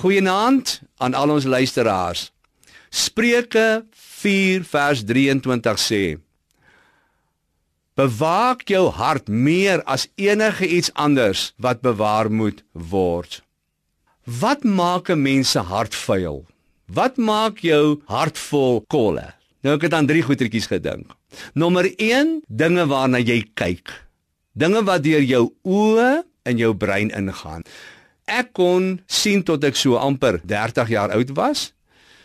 Goeienaand aan al ons luisteraars. Spreuke 4 vers 23 sê: Bewaak jou hart meer as enige iets anders wat bewaar moet word. Wat maak 'n mens se hart vuil? Wat maak jou hart vol kolle? Nou ek het aan drie goetertjies gedink. Nommer 1, dinge waarna jy kyk. Dinge wat deur jou oë in jou brein ingaan. Ek kon sien tot ek so amper 30 jaar oud was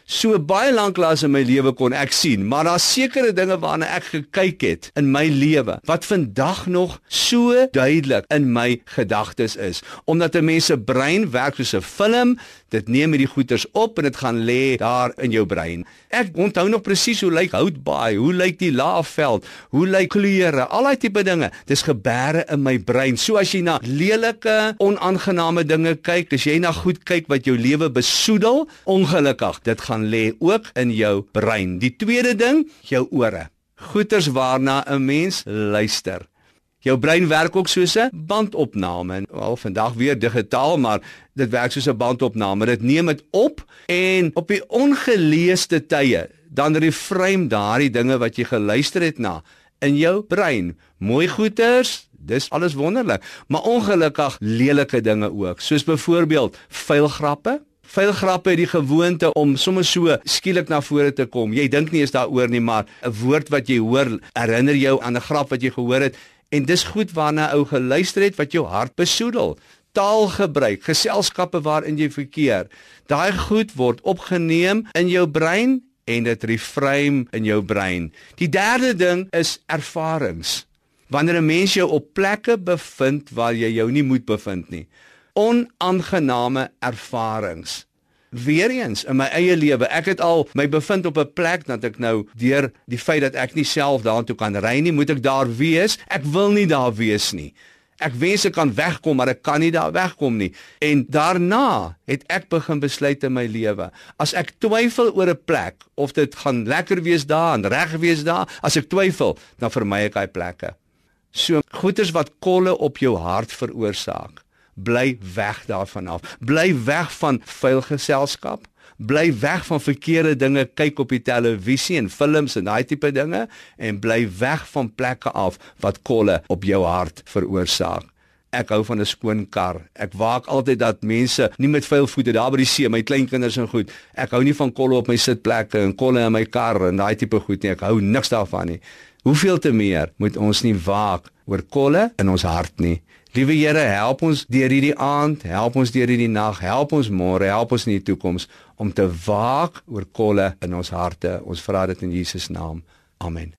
So baie lank lank in my lewe kon ek sien, maar daar's sekere dinge waarna ek gekyk het in my lewe wat vandag nog so duidelik in my gedagtes is, omdat 'n mens se brein werk soos 'n film, dit neem hierdie goeters op en dit gaan lê daar in jou brein. Ek onthou nog presies hoe lyk houtbaai, hoe lyk die laafveld, hoe lyk kleure, al daai tipe dinge. Dis gebeure in my brein. So as jy na lelike, onaangename dinge kyk, as jy na goed kyk wat jou lewe besoedel, ongelukkig, dit gaan gaan lê ook in jou brein. Die tweede ding, jou ore. Goeters waarna 'n mens luister. Jou brein werk ook soos 'n bandopname. Al vandag weer digitaal, maar dit werk soos 'n bandopname. Dit neem dit op en op die ongeleesde tye dan reframe daardie dinge wat jy geluister het na in jou brein. Mooi goeters, dis alles wonderlik, maar ongelukkig lelike dinge ook, soos byvoorbeeld vuil grappe, Veel grappe het die gewoonte om sommer so skielik na vore te kom. Jy dink nie eens daaroor nie, maar 'n woord wat jy hoor herinner jou aan 'n grap wat jy gehoor het en dis goed waarna ou geluister het wat jou hart besoedel. Taalgebruik, geselskappe waarin jy verkeer. Daai goed word opgeneem in jou brein en dit reframe in jou brein. Die derde ding is ervarings. Wanneer 'n mens jou op plekke bevind waar jy jou nie moet bevind nie onaangename ervarings. Weereens in my eie lewe, ek het al my bevind op 'n plek dat ek nou deur die feit dat ek nie self daartoe kan ry nie, moet ek daar wees. Ek wil nie daar wees nie. Ek wens ek kan wegkom, maar ek kan nie daar wegkom nie. En daarna het ek begin besluit in my lewe, as ek twyfel oor 'n plek of dit gaan lekker wees daar en reg wees daar, as ek twyfel, dan vermy ek daai plekke. So goeters wat kolle op jou hart veroorsaak bly weg daarvan af. Bly weg van vuil geselskap. Bly weg van verkeerde dinge, kyk op die televisie en films en daai tipe dinge en bly weg van plekke af wat kolle op jou hart veroorsaak. Ek hou van 'n skoon kar. Ek waak altyd dat mense nie met vuil voete daar by die see, my kleinkinders en goed. Ek hou nie van kolle op my sitplekke en kolle in my kar en daai tipe goed nie. Ek hou niks daarvan nie. Hoeveel te meer moet ons nie waak oor kolle in ons hart nie. Liewe Here, help ons deur hierdie aand, help ons deur hierdie nag, help ons môre, help ons in die toekoms om te waak oor kolle in ons harte. Ons vra dit in Jesus naam. Amen.